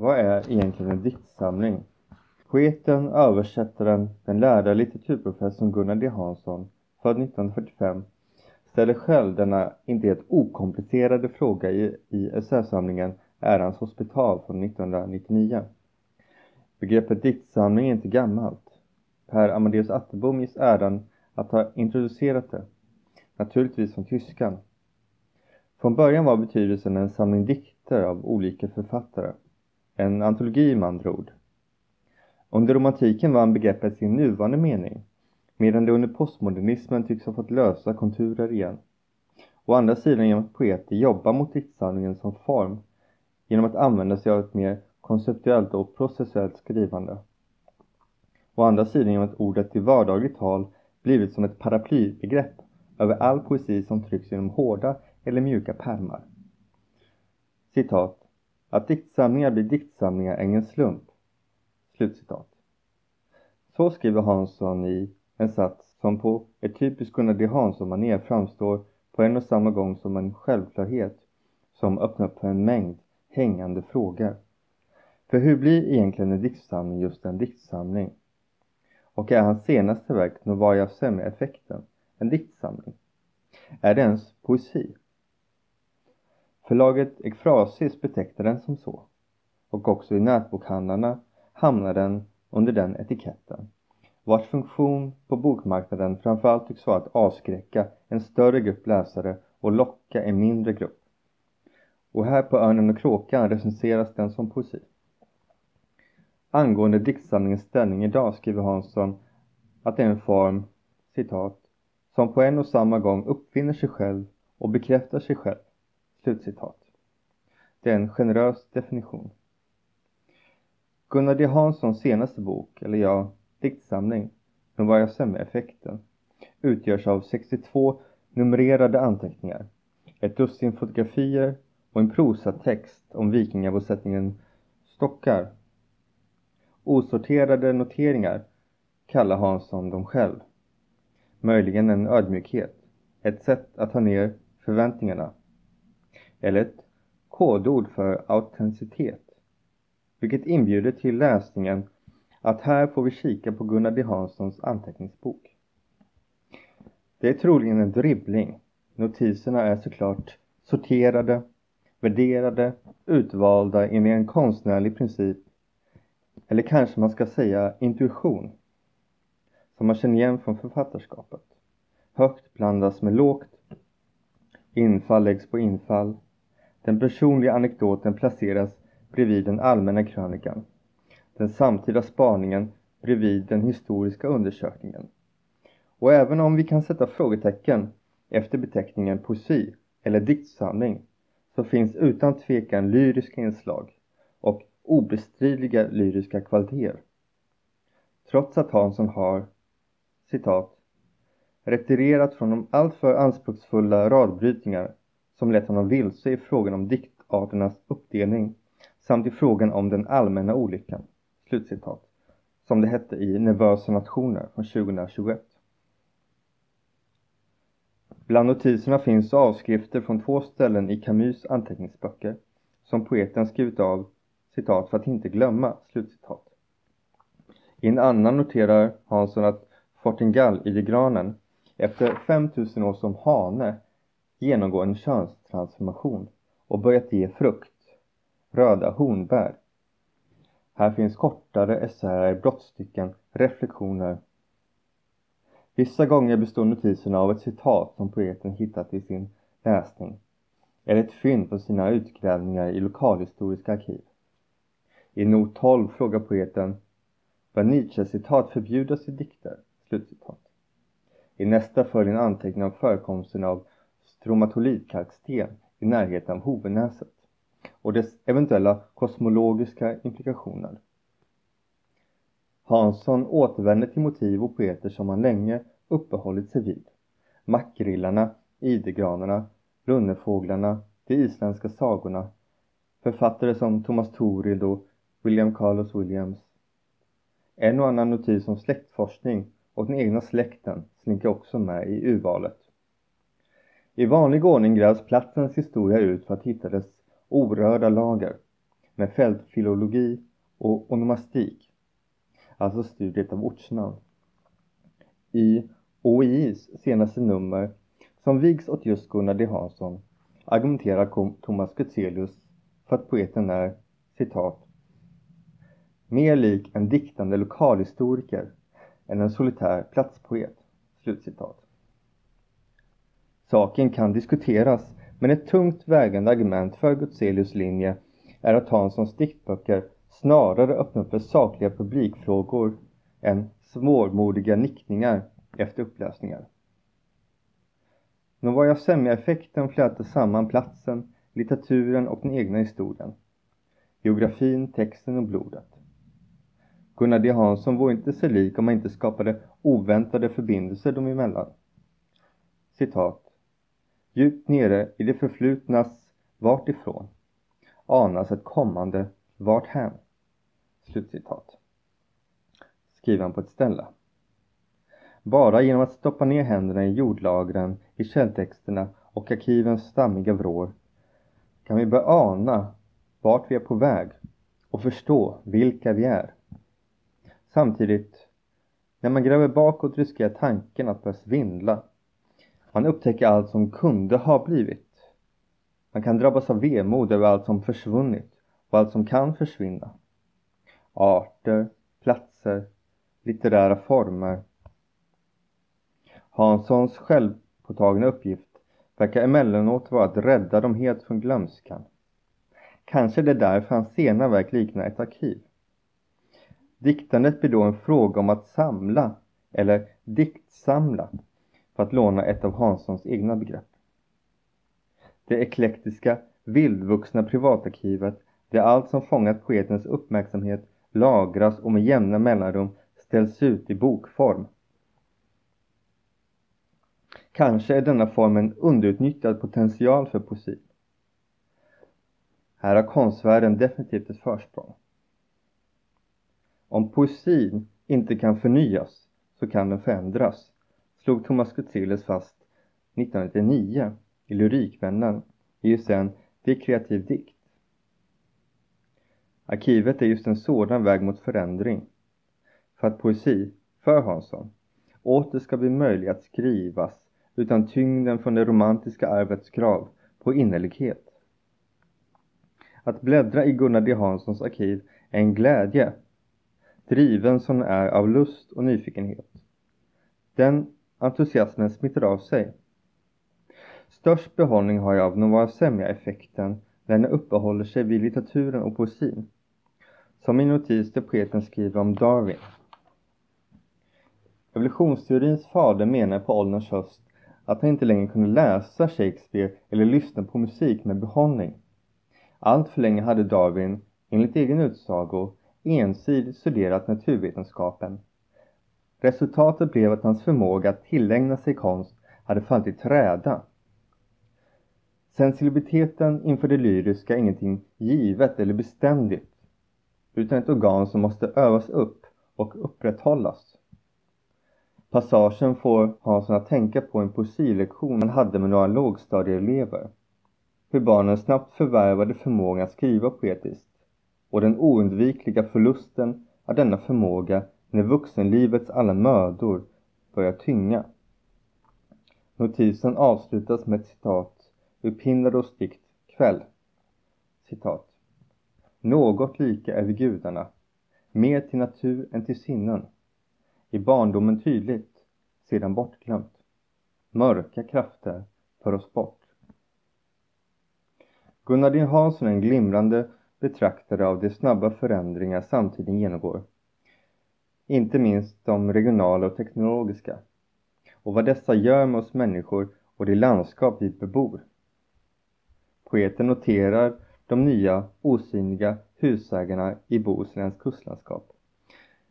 Vad är egentligen en diktsamling? Poeten, översättaren, den lärda litteraturprofessorn Gunnar D Hansson, född 1945, ställer själv denna inte helt okomplicerade fråga i, i essäsamlingen Ärans hospital från 1999. Begreppet diktsamling är inte gammalt. Per Amadeus Atterbom ges äran att ha introducerat det, naturligtvis från tyskan. Från början var betydelsen en samling dikter av olika författare. En antologi med andra ord. Under romantiken vann begreppet sin nuvarande mening, medan det under postmodernismen tycks ha fått lösa konturer igen. Å andra sidan genom att poeter jobbar mot diktsamlingen som form, genom att använda sig av ett mer konceptuellt och processuellt skrivande. Å andra sidan genom att ordet i vardagligt tal blivit som ett paraplybegrepp över all poesi som trycks genom hårda eller mjuka pärmar. Citat. Att diktsamlingar blir diktsamlingar är ingen slump. Slutcitat. Så skriver Hansson i en sats som på ett typiskt Gunnar D Hansson-manér framstår på en och samma gång som en självklarhet som öppnar upp för en mängd hängande frågor. För hur blir egentligen en diktsamling just en diktsamling? Och är hans senaste verk, Novaja Semmy-effekten, en diktsamling? Är det ens poesi? Förlaget Ekfrasis betecknar den som så. Och också i nätbokhandlarna hamnar den under den etiketten. Vars funktion på bokmarknaden framförallt tycks vara att avskräcka en större grupp läsare och locka en mindre grupp. Och här på Örnen och kråkan recenseras den som poesi. Angående diktsamlingens ställning idag skriver Hansson att det är en form, citat, som på en och samma gång uppfinner sig själv och bekräftar sig själv. Slutcitat. Det är en generös definition. Gunnar D Hanssons senaste bok, eller ja, diktsamling, Novaya Semmy-effekten, utgörs av 62 numrerade anteckningar, ett dussin fotografier och en prosatext om vikingabosättningen Stockar. Osorterade noteringar kallar Hansson dem själv. Möjligen en ödmjukhet, ett sätt att ta ner förväntningarna. Eller ett kodord för autenticitet, vilket inbjuder till läsningen att här får vi kika på Gunnar D Hanssons anteckningsbok. Det är troligen en dribbling. Notiserna är såklart sorterade, värderade, utvalda enligt en konstnärlig princip. Eller kanske man ska säga intuition. Som man känner igen från författarskapet. Högt blandas med lågt. Infall läggs på infall. Den personliga anekdoten placeras bredvid den allmänna krönikan. Den samtida spaningen bredvid den historiska undersökningen. Och även om vi kan sätta frågetecken efter beteckningen poesi eller diktsamling så finns utan tvekan lyriska inslag och obestridliga lyriska kvaliteter. Trots att Hansson har, citat, retirerat från de alltför anspråksfulla radbrytningar som lett honom vilse i frågan om diktarternas uppdelning samt i frågan om den allmänna olyckan. Slutcitat. Som det hette i Nervösa nationer från 2021. Bland notiserna finns avskrifter från två ställen i Camus anteckningsböcker som poeten skrivit av citat för att inte glömma slutcitat. I en annan noterar Hansson att Fortingall i granen efter 5000 år som hane genomgå en könstransformation och börjat ge frukt, röda hornbär. Här finns kortare essäer, brottstycken, reflektioner Vissa gånger består notiserna av ett citat som poeten hittat i sin läsning eller ett fynd från sina utgrävningar i lokalhistoriska arkiv. I not 12 frågar poeten Bör Nietzsche-citat förbjudas i dikter? Slutcitat. I nästa följer en anteckning om förekomsten av stromatolitkalksten i närheten av Hovenäset och dess eventuella kosmologiska implikationer. Hansson återvänder till motiv och poeter som han länge uppehållit sig vid. Mackrillarna, idegranarna, lunnefåglarna, de isländska sagorna, författare som Thomas Torild och William Carlos Williams. En och annan notis om släktforskning och den egna släkten slinker också med i urvalet. I vanlig ordning grävs platsens historia ut för att hitta dess orörda lager. med fältfilologi och onomastik, alltså studiet av ortsnamn. I OIs senaste nummer, som vigs åt just Gunnar D Hansson, argumenterar Thomas Gutzelius för att poeten är, citat, mer lik en diktande lokalhistoriker än en solitär platspoet. Slutcitat. Saken kan diskuteras, men ett tungt vägande argument för Gutzelius linje är att Hanssons diktböcker snarare öppnar för sakliga publikfrågor än svårmodiga nickningar efter uppläsningar. Novaja Semja-effekten flätar samman platsen, litteraturen och den egna historien. Geografin, texten och blodet. Gunnar D Hansson vore inte sig lik om han inte skapade oväntade förbindelser dem emellan. Citat. Djupt nere i det förflutnas vart ifrån anas ett kommande vart hän. Slutcitat. Skriver han på ett ställe. Bara genom att stoppa ner händerna i jordlagren, i källtexterna och arkivens stammiga vrår kan vi börja ana vart vi är på väg och förstå vilka vi är. Samtidigt, när man gräver bakåt riskerar tanken att börja svindla. Man upptäcker allt som kunde ha blivit. Man kan drabbas av vemod över allt som försvunnit och allt som kan försvinna. Arter, platser, litterära former. Hanssons självpåtagna uppgift verkar emellanåt vara att rädda dem helt från glömskan. Kanske det är därför hans sena verk liknar ett arkiv. Diktandet blir då en fråga om att samla, eller diktsamla, för att låna ett av Hanssons egna begrepp. Det eklektiska, vildvuxna privatarkivet, där allt som fångat poetens uppmärksamhet lagras och med jämna mellanrum ställs ut i bokform. Kanske är denna form en underutnyttjad potential för poesi. Här har konstvärlden definitivt ett försprång. Om poesin inte kan förnyas så kan den förändras, slog Thomas Gutzelius fast 1999 i Lyrikvännen i sen Det är kreativ dikt. Arkivet är just en sådan väg mot förändring. För att poesi, för Hansson, åter ska bli möjlig att skrivas utan tyngden från det romantiska arvets krav på innerlighet. Att bläddra i Gunnar D Hanssons arkiv är en glädje driven som är av lust och nyfikenhet. Den entusiasmen smittar av sig. Störst behållning har jag av Novaja Semja-effekten när den uppehåller sig vid litteraturen och poesin. Som i notis där poeten skriver om Darwin. Evolutionsteorins fader menar på ålderns höst att han inte längre kunde läsa Shakespeare eller lyssna på musik med behållning. Allt för länge hade Darwin, enligt egen utsago, ensidigt studerat naturvetenskapen. Resultatet blev att hans förmåga att tillägna sig konst hade fallit i träda. Sensibiliteten inför det lyriska är ingenting givet eller beständigt, utan ett organ som måste övas upp och upprätthållas. Passagen får Hansson att tänka på en poesilektion han hade med några lågstadieelever. Hur barnen snabbt förvärvade förmågan att skriva poetiskt och den oundvikliga förlusten av denna förmåga när vuxenlivets alla mödor börjar tynga. Notisen avslutas med ett citat ur Pindaros dikt Kväll. Citat. Något lika är vi gudarna, mer till natur än till sinnen. I barndomen tydligt, sedan bortglömt. Mörka krafter för oss bort. Gunnar D Hansson är en glimrande betraktare av de snabba förändringar samtiden genomgår. Inte minst de regionala och teknologiska. Och vad dessa gör med oss människor och det landskap vi bebor. Poeten noterar de nya osynliga husägarna i Bohusläns kustlandskap.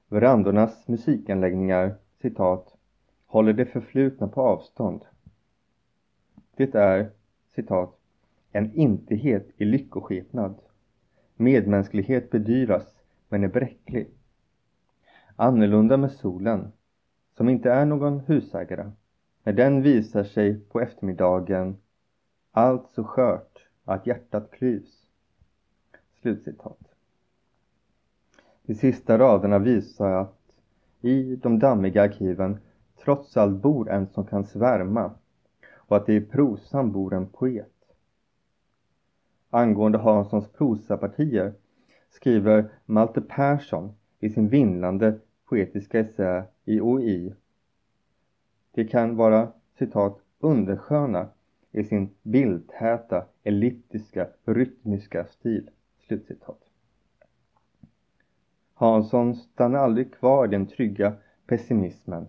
Verandornas musikanläggningar, citat, håller det förflutna på avstånd. Det är, citat, en intighet i lyckoskepnad. Medmänsklighet bedyras, men är bräcklig. Annorlunda med solen, som inte är någon husägare. När den visar sig på eftermiddagen, allt så skört att hjärtat klyvs. Slutcitat. De sista raderna visar att i de dammiga arkiven trots allt bor en som kan svärma och att det i prosan bor en poet. Angående Hanssons prosapartier skriver Malte Persson i sin vindlande poetiska essä i OI. Det kan vara citat undersköna i sin bildtäta, elliptiska, rytmiska stil. Slutcitat. Hansson stannar aldrig kvar i den trygga pessimismen,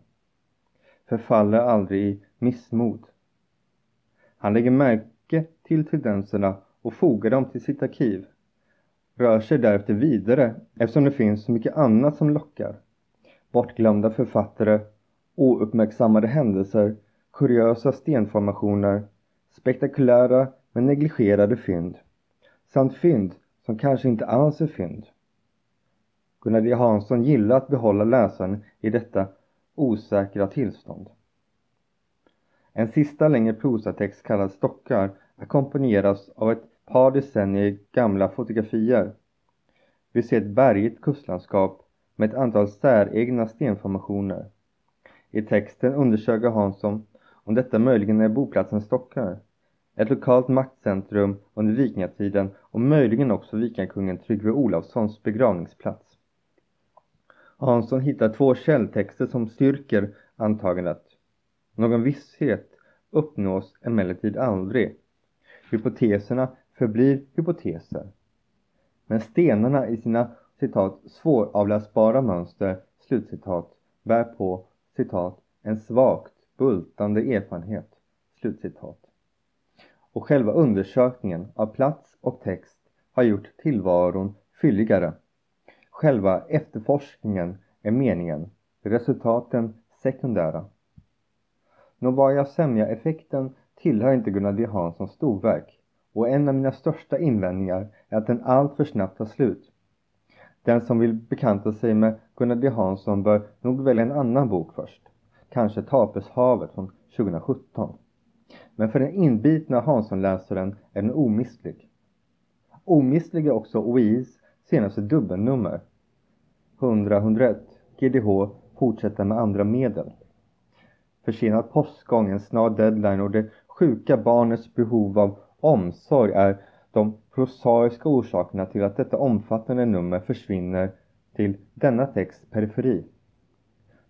förfaller aldrig i missmod. Han lägger märke till tendenserna och fogar dem till sitt arkiv, rör sig därefter vidare eftersom det finns så mycket annat som lockar. Bortglömda författare, ouppmärksammade händelser, kuriösa stenformationer, spektakulära men negligerade fynd, samt fynd som kanske inte alls är fynd. Gunnar D Hansson gillar att behålla läsaren i detta osäkra tillstånd. En sista längre prosatext kallad Stockar ackompanjeras av ett par decennier gamla fotografier. Vi ser ett bergigt kustlandskap med ett antal säregna stenformationer. I texten undersöker Hansson om detta möjligen är boplatsen Stockar, ett lokalt maktcentrum under vikingatiden och möjligen också vikingakungen Tryggve Olavssons begravningsplats. Hansson hittar två källtexter som styrker antagandet. Någon visshet uppnås emellertid aldrig. Hypoteserna förblir hypoteser. Men stenarna i sina citat svåravläsbara mönster slutcitat bär på citat en svagt bultande erfarenhet slutcitat. Och själva undersökningen av plats och text har gjort tillvaron fylligare. Själva efterforskningen är meningen, resultaten sekundära. Novaya Semja-effekten tillhör inte Gunnar D Hanssons storverk och en av mina största invändningar är att den alltför snabbt tar slut. Den som vill bekanta sig med Gunnar D Hansson bör nog välja en annan bok först. Kanske Tapeshavet från 2017. Men för den inbitna Hansson-läsaren är den omistlig. Omistlig är också OIs senaste dubbelnummer 100-101 GDH fortsätter med andra medel. Försenad postgång, en snar deadline och det sjuka barnets behov av omsorg är de prosaiska orsakerna till att detta omfattande nummer försvinner till denna texts periferi.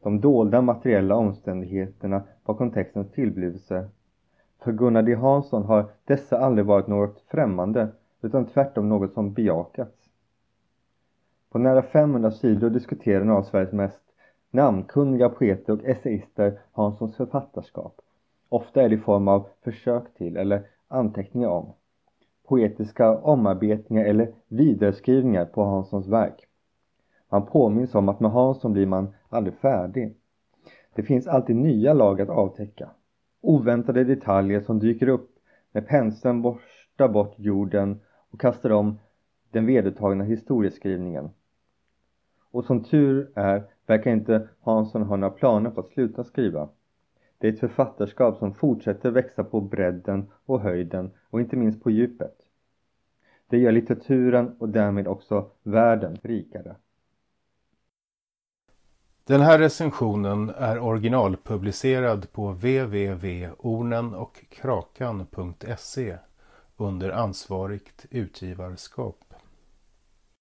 De dolda materiella omständigheterna bakom textens tillblivelse. För Gunnar D Hansson har dessa aldrig varit något främmande utan tvärtom något som bejakats. På nära 500 sidor diskuterar en av Sveriges mest namnkunniga poeter och essayister Hanssons författarskap. Ofta är det i form av försök till eller anteckningar om poetiska omarbetningar eller vidareskrivningar på Hanssons verk. Man påminns om att med Hansson blir man aldrig färdig. Det finns alltid nya lag att avtäcka. Oväntade detaljer som dyker upp när penseln borstar bort jorden och kastar om den vedertagna historieskrivningen. Och som tur är verkar inte Hansson ha några planer på att sluta skriva. Det är ett författarskap som fortsätter växa på bredden och höjden och inte minst på djupet. Det gör litteraturen och därmed också världen rikare. Den här recensionen är originalpublicerad på www.ornenochkrakan.se under ansvarigt utgivarskap.